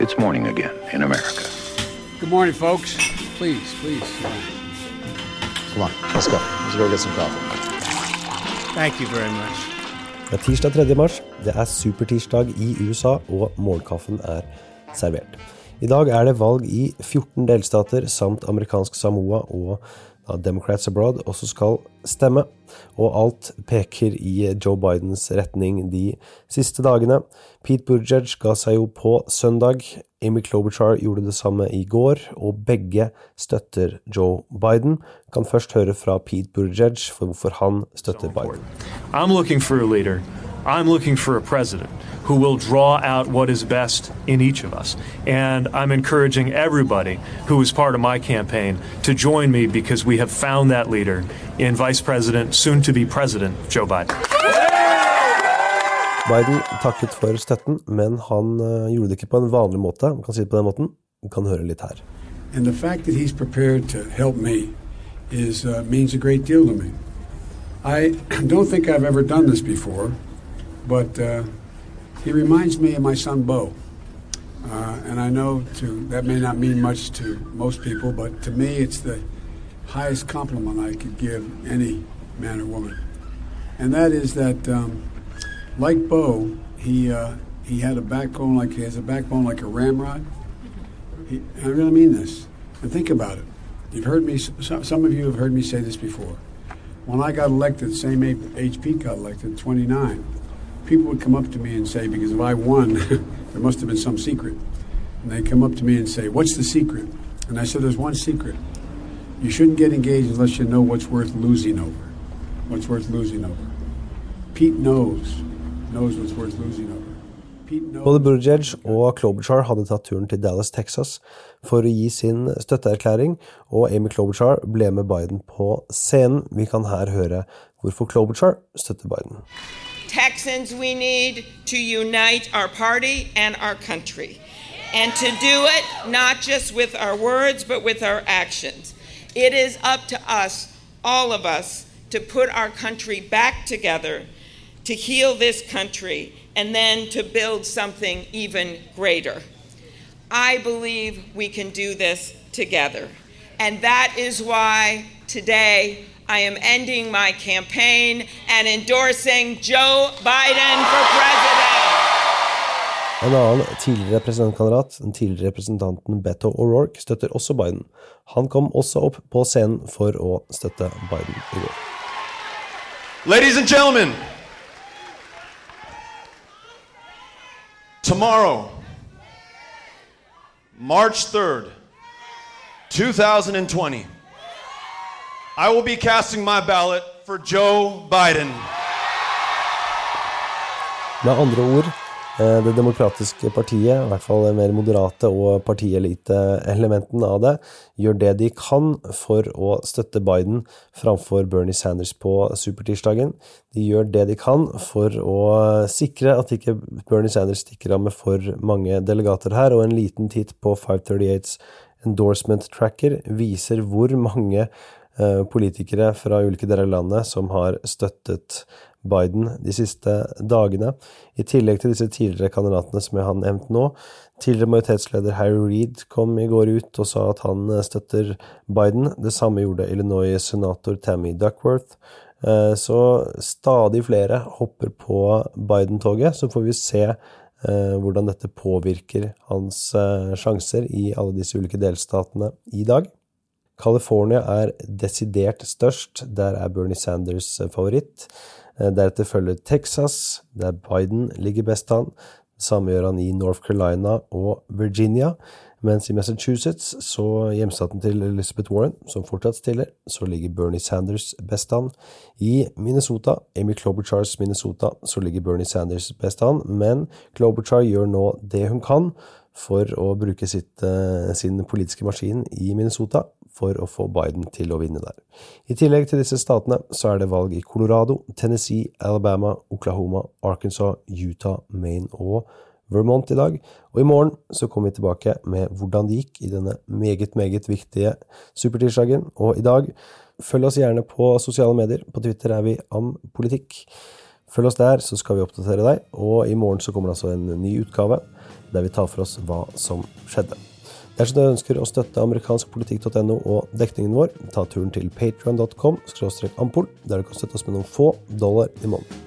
It's morning again in America. Good morning, folks. Please, please. Come on, let's go. Let's go get some coffee. Thank you very much. Det er tirsdag 3. mars. Det er supertirsdag i USA, og morgenkaffen er servert. I dag er det valg i 14 delstater samt amerikansk Samoa og Democrats Abroad også skal stemme. Og alt peker i Joe Bidens retning de siste dagene. Pete Buttigieg ga seg jo på søndag. Amy Klobuchar gjorde det samme i går, og begge støtter Joe Biden. Kan først høre fra Pete Buttigieg for hvorfor han støtter Biden. I'm looking for a leader. I'm looking for a president who will draw out what is best in each of us. And I'm encouraging everybody who is part of my campaign to join me because we have found that leader in Vice President, soon to be President, Joe Biden. Biden takket for støtten, men han uh, gjorde det ikke på en vanlig måte. Man kan si det på den måten. Man kan høre litt her. And the fact that he's prepared to help me is uh, means a great deal to me. I don't think I've ever done this before, but uh, he reminds me of my son Bo. Uh, and I know to, that may not mean much to most people, but to me, it's the highest compliment I could give any man or woman. And that is that, um, like Bo, he uh, he had a backbone like he has a backbone like a ramrod. He, I really mean this. And think about it. You've heard me. Some, some of you have heard me say this before. When I got elected, same age Pete got elected, 29 people would come up to me and say, because if I won, there must have been some secret. And they come up to me and say, What's the secret? And I said, There's one secret. You shouldn't get engaged unless you know what's worth losing over. What's worth losing over. Pete knows, knows what's worth losing over. Både Buttigieg og Klobuchar hadde tatt turen til Dallas, Texas for å gi sin støtteerklæring, og Amy Klobuchar ble med Biden på scenen. Vi kan her høre hvorfor Klobuchar støtter Biden. Texans, we need to unite our party and our country. And to do it not just with our words, but with our actions. It is up to us, all of us, to put our country back together, to heal this country, and then to build something even greater. I believe we can do this together. And that is why today I am ending my campaign and endorsing Joe Biden for president. En annen tidligere presidentkandidat, den tidligere representanten Beto O'Rourke, støtter også Biden. Han kom også opp på scenen for å støtte Biden i går. Ladies and gentlemen, tomorrow, March 3rd, 2020, I will be casting my ballot for Joe Biden. Med andre ord, eh, Det demokratiske partiet, i hvert fall det mer moderate og partielite-elementen av det, gjør det de kan for å støtte Biden framfor Bernie Sanders på supertirsdagen. De gjør det de kan for å sikre at ikke Bernie Sanders stikker av med for mange delegater her, og en liten titt på 538s endorsement tracker viser hvor mange politikere fra ulike deler av landet som har støttet Biden de siste dagene. I tillegg til disse tidligere kandidatene som jeg har nevnt nå. Tidligere majoritetsleder Harry Reed kom i går ut og sa at han eh, støtter Biden. Det samme gjorde Illinois-senator Tammy Duckworth. Eh, så stadig flere hopper på Biden-toget. Så får vi se hvordan dette påvirker hans sjanser i alle disse ulike delstatene i dag. California er desidert størst. Der er Bernie Sanders eh, favoritt. Eh, deretter følger Texas, der Biden ligger best an. Samme gjør han i North Carolina og Virginia. Mens i Massachusetts, så hjemstaten til Elizabeth Warren, som fortsatt stiller, så ligger Bernie Sanders best an. I Minnesota, Amy Klobuchars Minnesota, så ligger Bernie Sanders best an. Men Klobuchar gjør nå det hun kan for å bruke sitt, eh, sin politiske maskin i Minnesota for å få Biden til å vinne der. I tillegg til disse statene så er det valg i Colorado, Tennessee, Alabama, Oklahoma, Arkansas, Utah, Maine og Vermont i dag. Og i morgen så kommer vi tilbake med hvordan det gikk i denne meget, meget viktige supertirsdagen. Og i dag, følg oss gjerne på sosiale medier. På Twitter er vi ampolitikk. Følg oss der, så skal vi oppdatere deg. Og i morgen så kommer det altså en ny utgave. der vi tar for oss hva som skjedde. Dersom du ønsker å støtte amerikanskpolitikk.no og dekningen vår, ta turen til patrion.com ampol, der du kan støtte oss med noen få dollar i måneden.